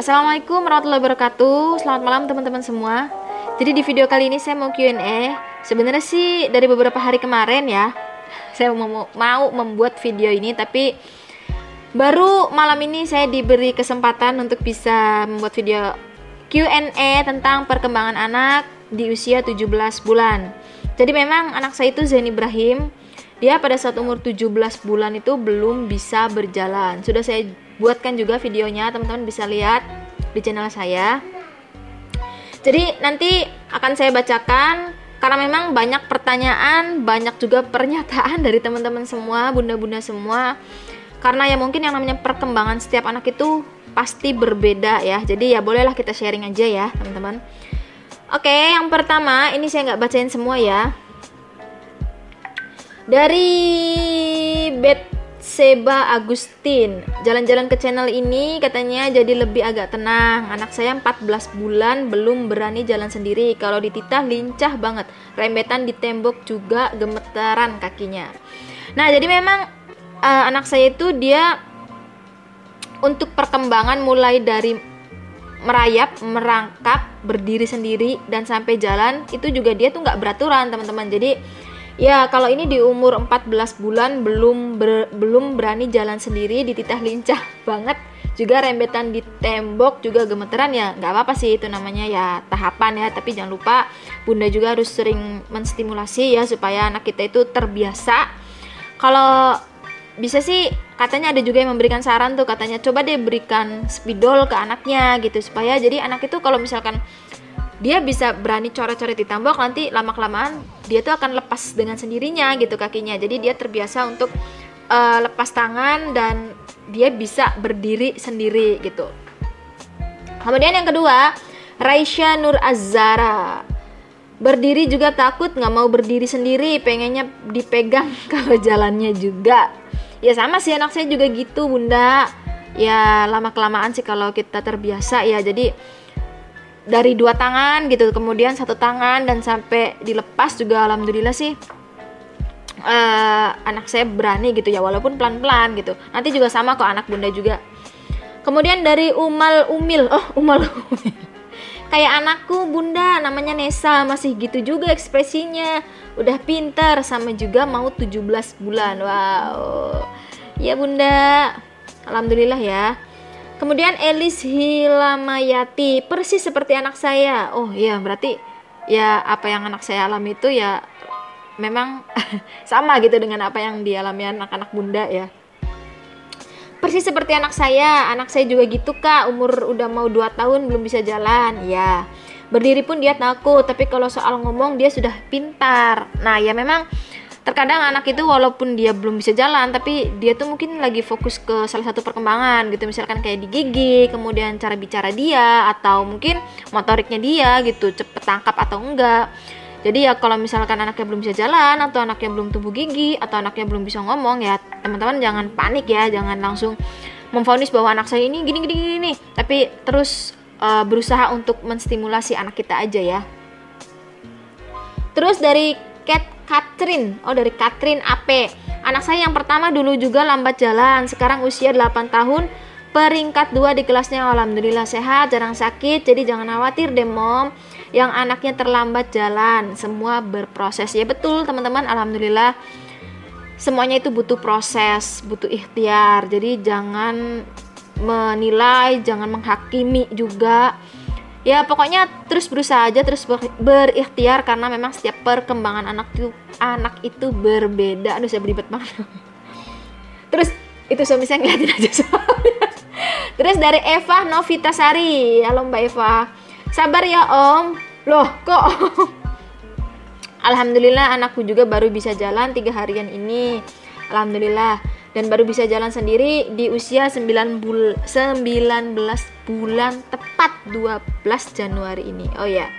Assalamualaikum warahmatullahi wabarakatuh. Selamat malam teman-teman semua. Jadi di video kali ini saya mau Q&A Sebenarnya sih dari beberapa hari kemarin ya Saya mau, mau membuat video ini Tapi baru malam ini saya diberi kesempatan untuk bisa membuat video Q&A tentang perkembangan anak di usia 17 bulan. Jadi memang anak saya itu Zain Ibrahim. Dia pada saat umur 17 bulan itu belum bisa berjalan. Sudah saya buatkan juga videonya teman-teman bisa lihat di channel saya. Jadi nanti akan saya bacakan karena memang banyak pertanyaan banyak juga pernyataan dari teman-teman semua bunda-bunda semua. Karena ya mungkin yang namanya perkembangan setiap anak itu pasti berbeda ya. Jadi ya bolehlah kita sharing aja ya teman-teman. Oke yang pertama ini saya nggak bacain semua ya. Dari bed Seba Agustin. Jalan-jalan ke channel ini katanya jadi lebih agak tenang. Anak saya 14 bulan belum berani jalan sendiri. Kalau dititah lincah banget. Rembetan di tembok juga gemetaran kakinya. Nah jadi memang uh, anak saya itu dia Untuk perkembangan mulai dari merayap, merangkak, berdiri sendiri dan sampai jalan itu juga dia tuh nggak beraturan teman-teman. Jadi Ya, kalau ini di umur 14 bulan belum ber, belum berani jalan sendiri, dititah lincah banget. Juga rembetan di tembok juga gemeteran ya, nggak apa-apa sih itu namanya ya tahapan ya. Tapi jangan lupa bunda juga harus sering menstimulasi ya supaya anak kita itu terbiasa. Kalau bisa sih katanya ada juga yang memberikan saran tuh katanya coba deh berikan spidol ke anaknya gitu supaya jadi anak itu kalau misalkan dia bisa berani coret-coret di tembok nanti lama kelamaan dia tuh akan lepas dengan sendirinya gitu kakinya. Jadi dia terbiasa untuk uh, lepas tangan dan dia bisa berdiri sendiri gitu. Kemudian yang kedua Raisya Nur Azara berdiri juga takut nggak mau berdiri sendiri pengennya dipegang kalau jalannya juga. Ya sama sih anak saya juga gitu bunda. Ya lama kelamaan sih kalau kita terbiasa ya. Jadi dari dua tangan gitu kemudian satu tangan dan sampai dilepas juga alhamdulillah sih uh, anak saya berani gitu ya walaupun pelan-pelan gitu. Nanti juga sama kok anak bunda juga. Kemudian dari Umal Umil oh Umal Umil. Kayak anakku bunda namanya Nesa masih gitu juga ekspresinya. Udah pintar sama juga mau 17 bulan. Wow. Ya bunda. Alhamdulillah ya Kemudian Elis Hilamayati, persis seperti anak saya. Oh iya, berarti ya apa yang anak saya alami itu ya memang sama gitu dengan apa yang dialami anak-anak bunda ya. Persis seperti anak saya, anak saya juga gitu kak, umur udah mau 2 tahun belum bisa jalan, ya. Berdiri pun dia takut, tapi kalau soal ngomong dia sudah pintar. Nah ya memang terkadang anak itu walaupun dia belum bisa jalan tapi dia tuh mungkin lagi fokus ke salah satu perkembangan gitu. Misalkan kayak di gigi kemudian cara bicara dia atau mungkin motoriknya dia gitu cepet tangkap atau enggak. Jadi ya kalau misalkan anaknya belum bisa jalan atau anaknya belum tumbuh gigi atau anaknya belum bisa ngomong ya teman-teman jangan panik ya jangan langsung memfonis bahwa anak saya ini gini gini gini, gini. tapi terus uh, berusaha untuk menstimulasi anak kita aja ya. Terus dari cat Katrin. Oh, dari Katrin AP. Anak saya yang pertama dulu juga lambat jalan, sekarang usia 8 tahun, peringkat 2 di kelasnya. Alhamdulillah sehat, jarang sakit, jadi jangan khawatir deh, Mom. Yang anaknya terlambat jalan, semua berproses. Ya betul, teman-teman. Alhamdulillah semuanya itu butuh proses, butuh ikhtiar. Jadi jangan menilai, jangan menghakimi juga ya pokoknya terus berusaha aja terus ber berikhtiar karena memang setiap perkembangan anak itu anak itu berbeda. Aduh saya beribet banget. Terus itu suami saya ngeliatin aja soalnya terus dari Eva Novitasari halo Mbak Eva. Sabar ya Om. Loh kok Alhamdulillah anakku juga baru bisa jalan tiga harian ini. Alhamdulillah dan baru bisa jalan sendiri di usia 9 bul 19 bulan tepat 12 Januari ini. Oh ya.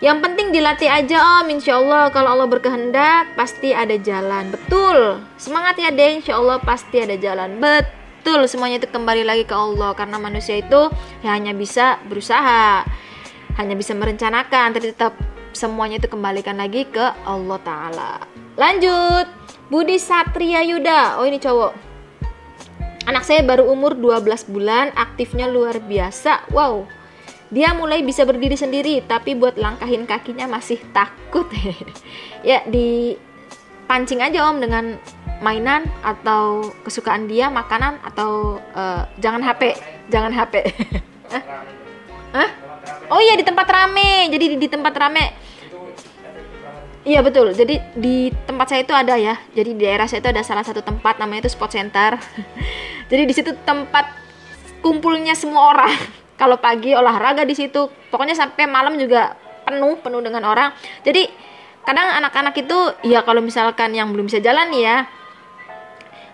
Yang penting dilatih aja om, insya Allah kalau Allah berkehendak pasti ada jalan. Betul, semangat ya deh, insya Allah pasti ada jalan. Betul, semuanya itu kembali lagi ke Allah karena manusia itu ya hanya bisa berusaha, hanya bisa merencanakan, tapi tetap semuanya itu kembalikan lagi ke Allah Taala. Lanjut. Budi Satria Yuda. Oh ini cowok. Anak saya baru umur 12 bulan, aktifnya luar biasa. Wow. Dia mulai bisa berdiri sendiri, tapi buat langkahin kakinya masih takut. ya, di pancing aja Om dengan mainan atau kesukaan dia, makanan atau uh, jangan HP, jangan HP. Hah? Oh iya di tempat rame. Jadi di, di tempat rame Iya betul. Jadi di tempat saya itu ada ya. Jadi di daerah saya itu ada salah satu tempat namanya itu sport center. Jadi di situ tempat kumpulnya semua orang. Kalau pagi olahraga di situ, pokoknya sampai malam juga penuh penuh dengan orang. Jadi kadang anak-anak itu ya kalau misalkan yang belum bisa jalan ya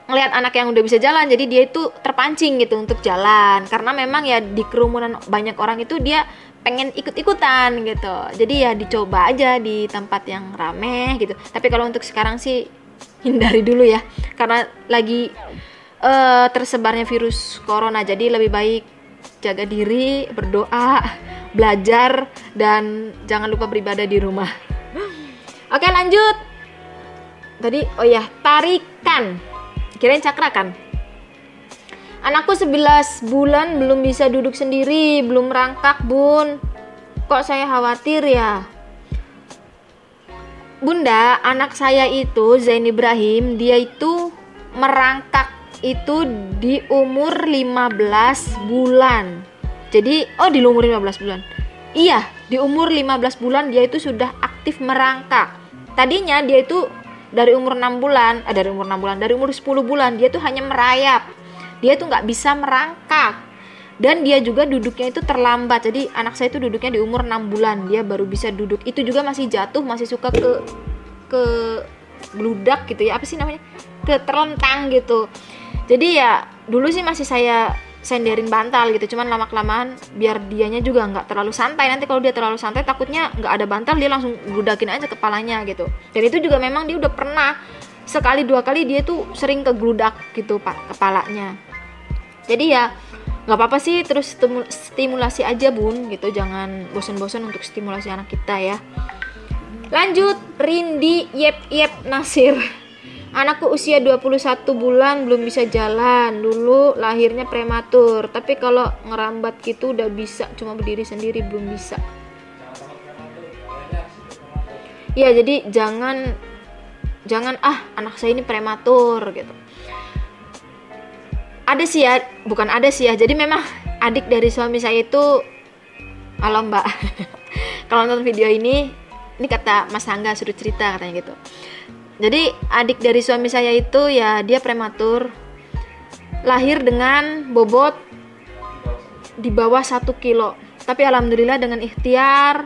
ngelihat anak yang udah bisa jalan jadi dia itu terpancing gitu untuk jalan karena memang ya di kerumunan banyak orang itu dia pengen ikut-ikutan gitu. Jadi ya dicoba aja di tempat yang rame gitu. Tapi kalau untuk sekarang sih hindari dulu ya. Karena lagi uh, tersebarnya virus corona. Jadi lebih baik jaga diri berdoa belajar dan jangan lupa beribadah di rumah. Oke lanjut. Tadi oh ya tarikan. Kirain cakra kan Anakku 11 bulan belum bisa duduk sendiri, belum merangkak, Bun. Kok saya khawatir ya? Bunda, anak saya itu Zain Ibrahim, dia itu merangkak itu di umur 15 bulan. Jadi, oh di umur 15 bulan. Iya, di umur 15 bulan dia itu sudah aktif merangkak. Tadinya dia itu dari umur 6 bulan, eh, dari umur 6 bulan, dari umur 10 bulan dia tuh hanya merayap dia tuh nggak bisa merangkak. Dan dia juga duduknya itu terlambat. Jadi anak saya itu duduknya di umur 6 bulan. Dia baru bisa duduk. Itu juga masih jatuh masih suka ke ke bludak gitu ya. Apa sih namanya? Ke terlentang gitu. Jadi ya dulu sih masih saya senderin bantal gitu. Cuman lama kelamaan biar dianya juga nggak terlalu santai. Nanti kalau dia terlalu santai takutnya nggak ada bantal dia langsung bludakin aja kepalanya gitu. Dan itu juga memang dia udah pernah sekali dua kali dia tuh sering kegludak gitu pak kepalanya. Jadi ya nggak apa-apa sih terus stimulasi aja bun gitu. Jangan bosan-bosan untuk stimulasi anak kita ya. Lanjut Rindi Yep Yep Nasir. Anakku usia 21 bulan belum bisa jalan. Dulu lahirnya prematur. Tapi kalau ngerambat gitu udah bisa Cuma berdiri sendiri belum bisa. Ya jadi jangan Jangan ah anak saya ini prematur gitu. Ada sih ya bukan ada sih ya. Jadi memang adik dari suami saya itu halo mbak. Kalau nonton video ini ini kata Mas Angga suruh cerita katanya gitu. Jadi adik dari suami saya itu ya dia prematur lahir dengan bobot di bawah satu kilo. Tapi alhamdulillah dengan ikhtiar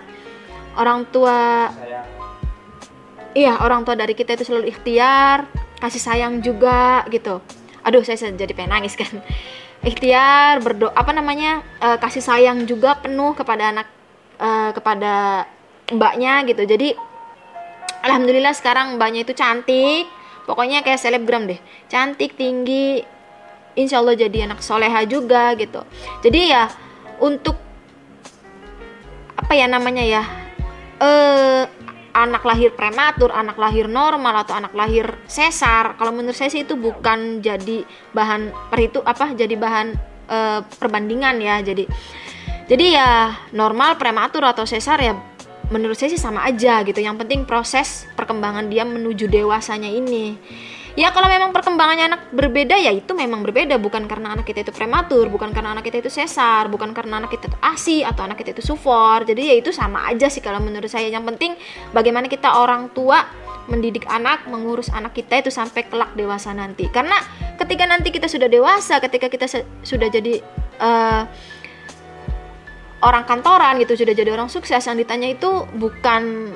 orang tua iya orang tua dari kita itu selalu ikhtiar kasih sayang juga gitu. Aduh saya jadi pengen nangis kan. Ikhtiar berdoa apa namanya uh, kasih sayang juga penuh kepada anak uh, kepada mbaknya gitu. Jadi alhamdulillah sekarang mbaknya itu cantik. Pokoknya kayak selebgram deh. Cantik tinggi. Insya Allah jadi anak soleha juga gitu. Jadi ya untuk apa ya namanya ya eh anak lahir prematur, anak lahir normal atau anak lahir sesar, kalau menurut saya sih itu bukan jadi bahan perhitu apa jadi bahan e, perbandingan ya. Jadi jadi ya normal, prematur atau sesar ya menurut saya sih sama aja gitu. Yang penting proses perkembangan dia menuju dewasanya ini ya kalau memang perkembangannya anak berbeda ya itu memang berbeda. Bukan karena anak kita itu prematur bukan karena anak kita itu sesar bukan karena anak kita itu asi atau anak kita itu sufor jadi ya itu sama aja sih kalau menurut saya. Yang penting bagaimana kita orang tua mendidik anak mengurus anak kita itu sampai kelak dewasa nanti. Karena ketika nanti kita sudah dewasa ketika kita sudah jadi uh, orang kantoran gitu sudah jadi orang sukses yang ditanya itu bukan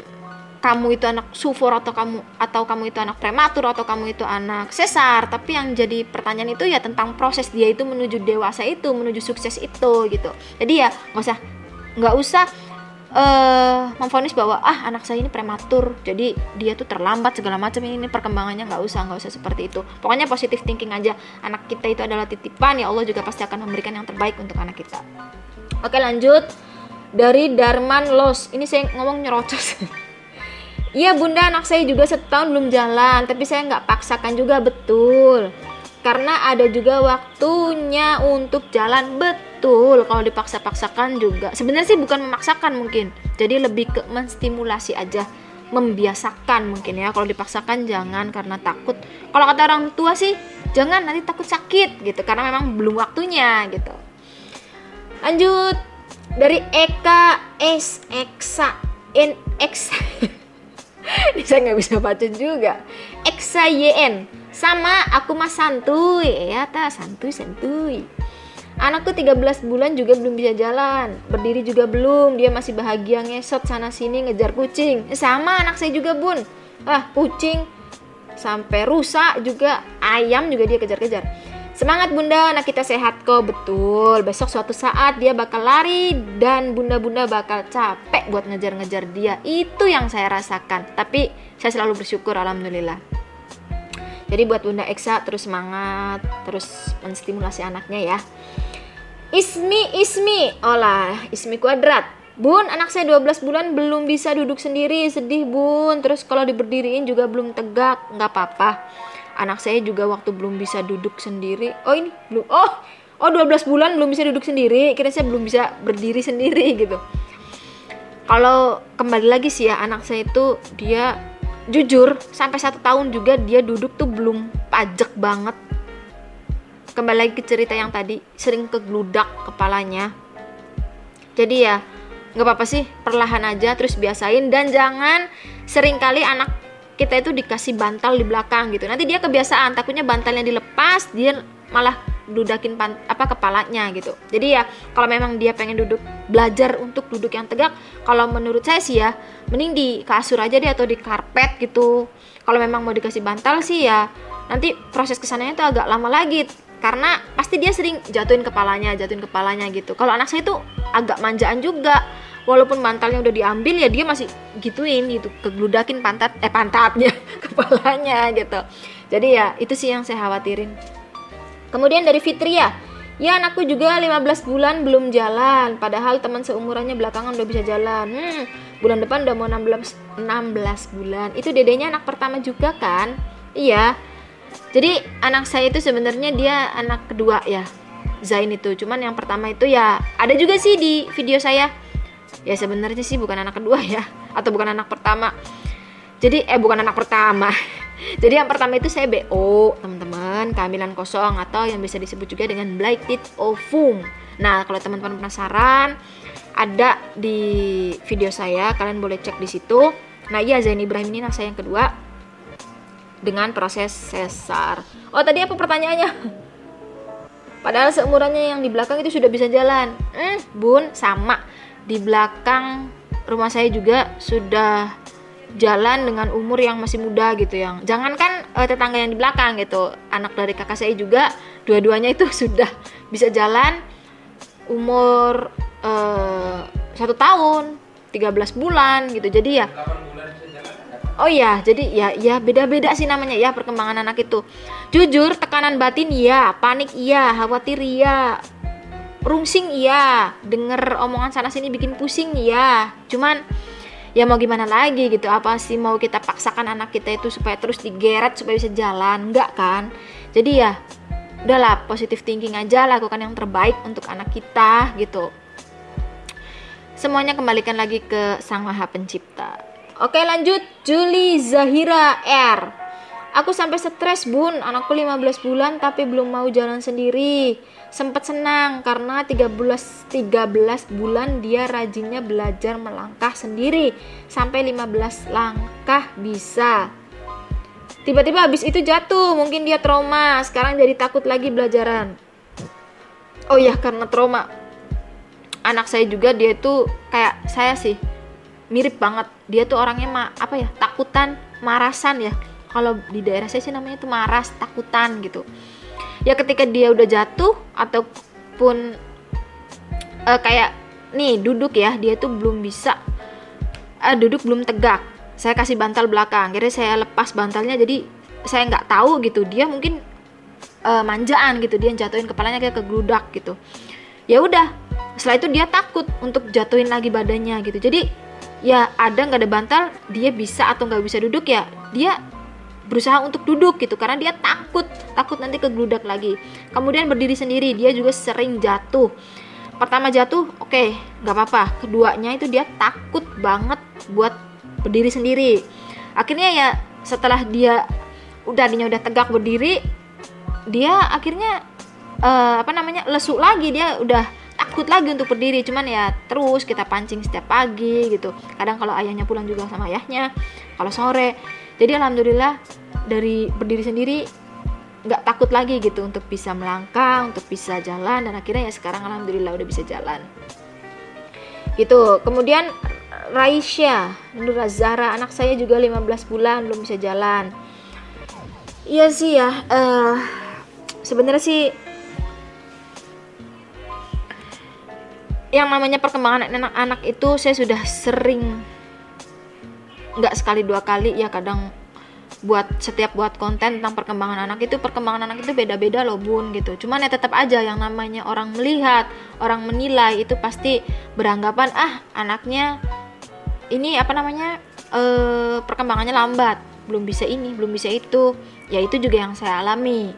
kamu itu anak sufor atau kamu atau kamu itu anak prematur atau kamu itu anak sesar. Tapi yang jadi pertanyaan itu ya tentang proses dia itu menuju dewasa itu menuju sukses itu gitu. Jadi ya nggak usah nggak usah uh, memfonis bahwa ah anak saya ini prematur jadi dia tuh terlambat segala macam. Ini perkembangannya nggak usah nggak usah seperti itu. Pokoknya positif thinking aja. Anak kita itu adalah titipan ya Allah juga pasti akan memberikan yang terbaik untuk anak kita. Oke lanjut. Dari Darman Los. Ini saya ngomong nyerocos Iya bunda anak saya juga setahun belum jalan Tapi saya nggak paksakan juga betul. Karena ada juga waktunya untuk jalan betul. Kalau dipaksa-paksakan juga. Sebenarnya sih bukan memaksakan mungkin jadi lebih ke menstimulasi aja membiasakan mungkin ya. Kalau dipaksakan jangan karena takut. Kalau kata orang tua sih jangan nanti takut sakit gitu. Karena memang belum waktunya gitu. Lanjut. Dari Eka S Eksa N X saya nggak bisa baca juga. Eksa YN sama aku mah santuy. Ya ta santuy santuy. Anakku 13 bulan juga belum bisa jalan. Berdiri juga belum. Dia masih bahagia ngesot sana sini ngejar kucing. Sama anak saya juga bun. Ah kucing. Sampai rusak juga. Ayam juga dia kejar-kejar Semangat bunda. Anak kita sehat kok. Betul. Besok suatu saat dia bakal lari Dan bunda-bunda bakal capek buat ngejar-ngejar dia. Itu yang saya rasakan. Tapi saya selalu bersyukur Alhamdulillah. Jadi buat Bunda Eksa terus semangat, terus menstimulasi anaknya ya. Ismi, Ismi, olah, Ismi kuadrat. Bun, anak saya 12 bulan belum bisa duduk sendiri, sedih bun. Terus kalau diberdiriin juga belum tegak, nggak apa-apa. Anak saya juga waktu belum bisa duduk sendiri. Oh ini belum, oh, oh 12 bulan belum bisa duduk sendiri. Kira saya belum bisa berdiri sendiri gitu. Kalau kembali lagi sih ya anak saya itu dia jujur sampai satu tahun juga dia duduk tuh belum pajak banget kembali lagi ke cerita yang tadi sering kegludak kepalanya jadi ya nggak apa-apa sih perlahan aja terus biasain dan jangan sering kali anak kita itu dikasih bantal di belakang gitu. Nanti dia kebiasaan takutnya bantalnya dilepas dia malah dudakin pan, apa kepalanya gitu. Jadi ya kalau memang dia pengen duduk belajar untuk duduk yang tegak kalau menurut saya sih ya mending di kasur aja deh atau di karpet gitu. Kalau memang mau dikasih bantal sih ya nanti proses ke sananya itu agak lama lagi karena pasti dia sering jatuhin kepalanya jatuhin kepalanya gitu. Kalau anak saya itu agak manjaan juga walaupun bantalnya udah diambil ya dia masih gituin gitu kegludakin pantat eh pantatnya kepalanya gitu jadi ya itu sih yang saya khawatirin Kemudian dari Fitria, ya anakku juga 15 bulan belum jalan, padahal teman seumurannya belakangan udah bisa jalan. Hmm, bulan depan udah mau 16 16 bulan. Itu dedenya anak pertama juga kan? Iya. Jadi anak saya itu sebenarnya dia anak kedua ya. Zain itu. Cuman yang pertama itu ya ada juga sih di video saya. Ya sebenarnya sih bukan anak kedua ya atau bukan anak pertama. Jadi eh bukan anak pertama. Jadi yang pertama itu saya BO, teman-teman, kehamilan kosong atau yang bisa disebut juga dengan blighted ovum. Nah, kalau teman-teman penasaran, ada di video saya, kalian boleh cek di situ. Nah, iya Zain Ibrahim ini anak saya yang kedua dengan proses sesar. Oh, tadi apa pertanyaannya? Padahal seumurannya yang di belakang itu sudah bisa jalan. Hmm, bun, sama. Di belakang rumah saya juga sudah jalan dengan umur yang masih muda gitu yang jangankan uh, tetangga yang di belakang gitu. Anak dari kakak saya juga dua-duanya itu sudah bisa jalan umur uh, satu tahun 13 bulan gitu. Jadi ya Oh iya, jadi ya ya beda-beda sih namanya ya perkembangan anak itu. Jujur, tekanan batin iya, panik iya, khawatir iya, rungsing iya, denger omongan sana sini bikin pusing iya. Cuman ya mau gimana lagi gitu. Apa sih mau kita paksakan anak kita itu supaya terus digeret supaya bisa jalan? Enggak kan? Jadi ya udahlah positif thinking aja lakukan yang terbaik untuk anak kita gitu. Semuanya kembalikan lagi ke sang maha pencipta. Oke lanjut. Juli Zahira R Aku sampai stres bun, anakku 15 bulan tapi belum mau jalan sendiri. Sempat senang karena 13, 13 bulan dia rajinnya belajar melangkah sendiri. Sampai 15 langkah bisa. Tiba-tiba habis itu jatuh, mungkin dia trauma. Sekarang jadi takut lagi belajaran. Oh ya karena trauma. Anak saya juga dia tuh kayak saya sih mirip banget. Dia tuh orangnya ma apa ya takutan, marasan ya kalau di daerah saya sih namanya itu maras takutan gitu. Ya ketika dia udah jatuh ataupun uh, kayak nih duduk ya dia tuh belum bisa uh, duduk belum tegak. Saya kasih bantal belakang akhirnya saya lepas bantalnya jadi saya nggak tahu gitu. Dia mungkin uh, manjaan gitu dia jatuhin kepalanya kayak kegludak gitu. Ya udah setelah itu dia takut untuk jatuhin lagi badannya gitu. Jadi ya ada nggak ada bantal dia bisa atau nggak bisa duduk ya dia berusaha untuk duduk gitu karena dia takut takut nanti kegludak lagi. Kemudian berdiri sendiri dia juga sering jatuh. Pertama jatuh oke okay, nggak apa-apa. Keduanya itu dia takut banget buat berdiri sendiri. Akhirnya ya setelah dia udah dia udah tegak berdiri dia akhirnya uh, apa namanya lesu lagi. Dia udah takut lagi untuk berdiri cuman ya terus kita pancing setiap pagi gitu. Kadang kalau ayahnya pulang juga sama ayahnya kalau sore jadi alhamdulillah dari berdiri sendiri nggak takut lagi gitu untuk bisa melangkah untuk bisa jalan dan akhirnya ya sekarang alhamdulillah udah bisa jalan. Gitu. Kemudian Raisya Nur Zara anak saya juga 15 bulan belum bisa jalan. Iya sih ya uh, sebenarnya sih yang namanya perkembangan anak-anak itu saya sudah sering nggak sekali dua kali ya kadang buat setiap buat konten tentang perkembangan anak itu perkembangan anak itu beda-beda loh bun gitu. Cuman ya tetap aja yang namanya orang melihat orang menilai itu pasti beranggapan ah anaknya ini apa namanya eh, perkembangannya lambat belum bisa ini belum bisa itu. Ya itu juga yang saya alami.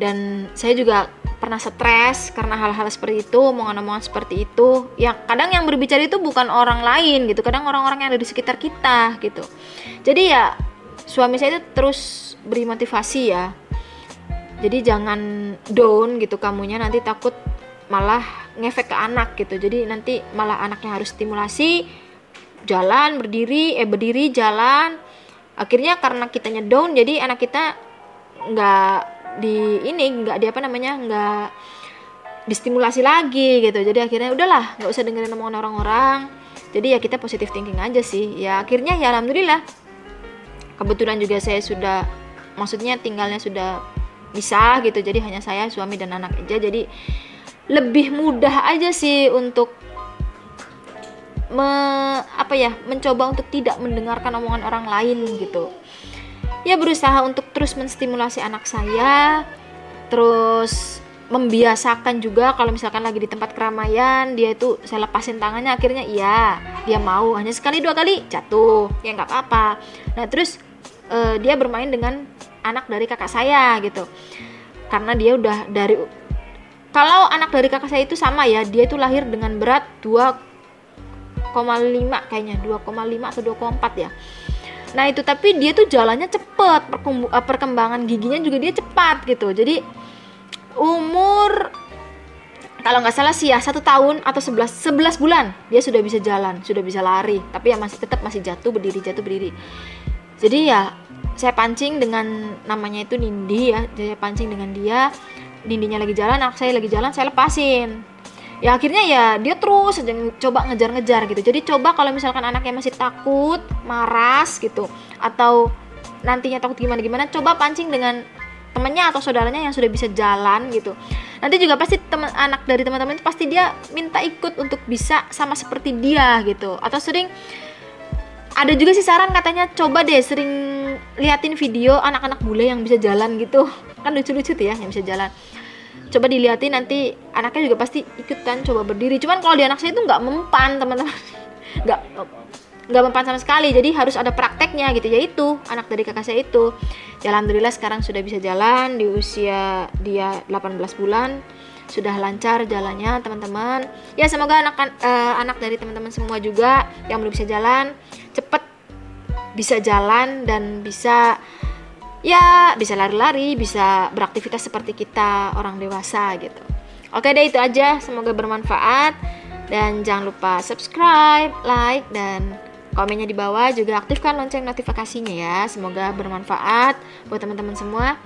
Dan saya juga pernah stres karena hal-hal seperti itu omongan-omongan seperti itu. Ya kadang yang berbicara itu bukan orang lain gitu kadang orang-orang yang ada di sekitar kita gitu. Jadi ya suami saya itu terus beri motivasi ya. Jadi jangan down gitu kamunya nanti takut malah ngefek ke anak gitu. Jadi nanti malah anaknya harus stimulasi jalan berdiri eh berdiri jalan. Akhirnya karena kitanya down jadi anak kita nggak di ini nggak di apa namanya nggak distimulasi lagi gitu. Jadi akhirnya udahlah nggak usah dengerin omongan orang-orang. Jadi ya kita positif thinking aja sih. Ya akhirnya ya alhamdulillah. Kebetulan juga saya sudah maksudnya tinggalnya sudah bisa gitu. Jadi hanya saya suami dan anak aja. Jadi lebih mudah aja sih untuk me, apa ya mencoba untuk tidak mendengarkan omongan orang lain gitu ya berusaha untuk terus menstimulasi anak saya terus membiasakan juga kalau misalkan lagi di tempat keramaian dia itu saya lepasin tangannya akhirnya iya dia mau hanya sekali dua kali jatuh ya nggak apa-apa. Nah terus uh, dia bermain dengan anak dari kakak saya gitu. Karena dia udah dari kalau anak dari kakak saya itu sama ya dia itu lahir dengan berat 2,5 kayaknya 2,5 atau 2,4 ya Nah itu tapi dia tuh jalannya cepet eh, perkembangan giginya juga dia cepat gitu. Jadi umur kalau nggak salah sih ya satu tahun atau sebelas sebelas bulan dia sudah bisa jalan sudah bisa lari. Tapi ya masih tetap masih jatuh berdiri jatuh berdiri. Jadi ya saya pancing dengan namanya itu Nindi ya. Saya pancing dengan dia Nindinya lagi jalan anak saya lagi jalan saya lepasin ya akhirnya ya dia terus aja coba ngejar-ngejar gitu. Jadi coba kalau misalkan anaknya masih takut maras gitu atau nantinya takut gimana gimana coba pancing dengan temannya atau saudaranya yang sudah bisa jalan gitu. Nanti juga pasti teman anak dari teman-teman itu pasti dia minta ikut untuk bisa sama seperti dia gitu. Atau sering ada juga sih saran katanya coba deh sering liatin video anak-anak bule yang bisa jalan gitu. Kan lucu-lucu tuh ya yang bisa jalan coba dilihatin nanti anaknya juga pasti ikut kan coba berdiri. Cuman kalau di anak saya itu nggak mempan teman-teman. Nggak nggak mempan sama sekali. Jadi harus ada prakteknya gitu. Yaitu anak dari kakak saya itu. Ya alhamdulillah sekarang sudah bisa jalan. Di usia dia 18 bulan sudah lancar jalannya teman-teman. Ya semoga anak uh, anak dari teman-teman semua juga yang belum bisa jalan cepet bisa jalan dan bisa ya bisa lari-lari, bisa beraktivitas seperti kita orang dewasa gitu. Oke deh itu aja, semoga bermanfaat dan jangan lupa subscribe, like dan komennya di bawah juga aktifkan lonceng notifikasinya ya. Semoga bermanfaat buat teman-teman semua.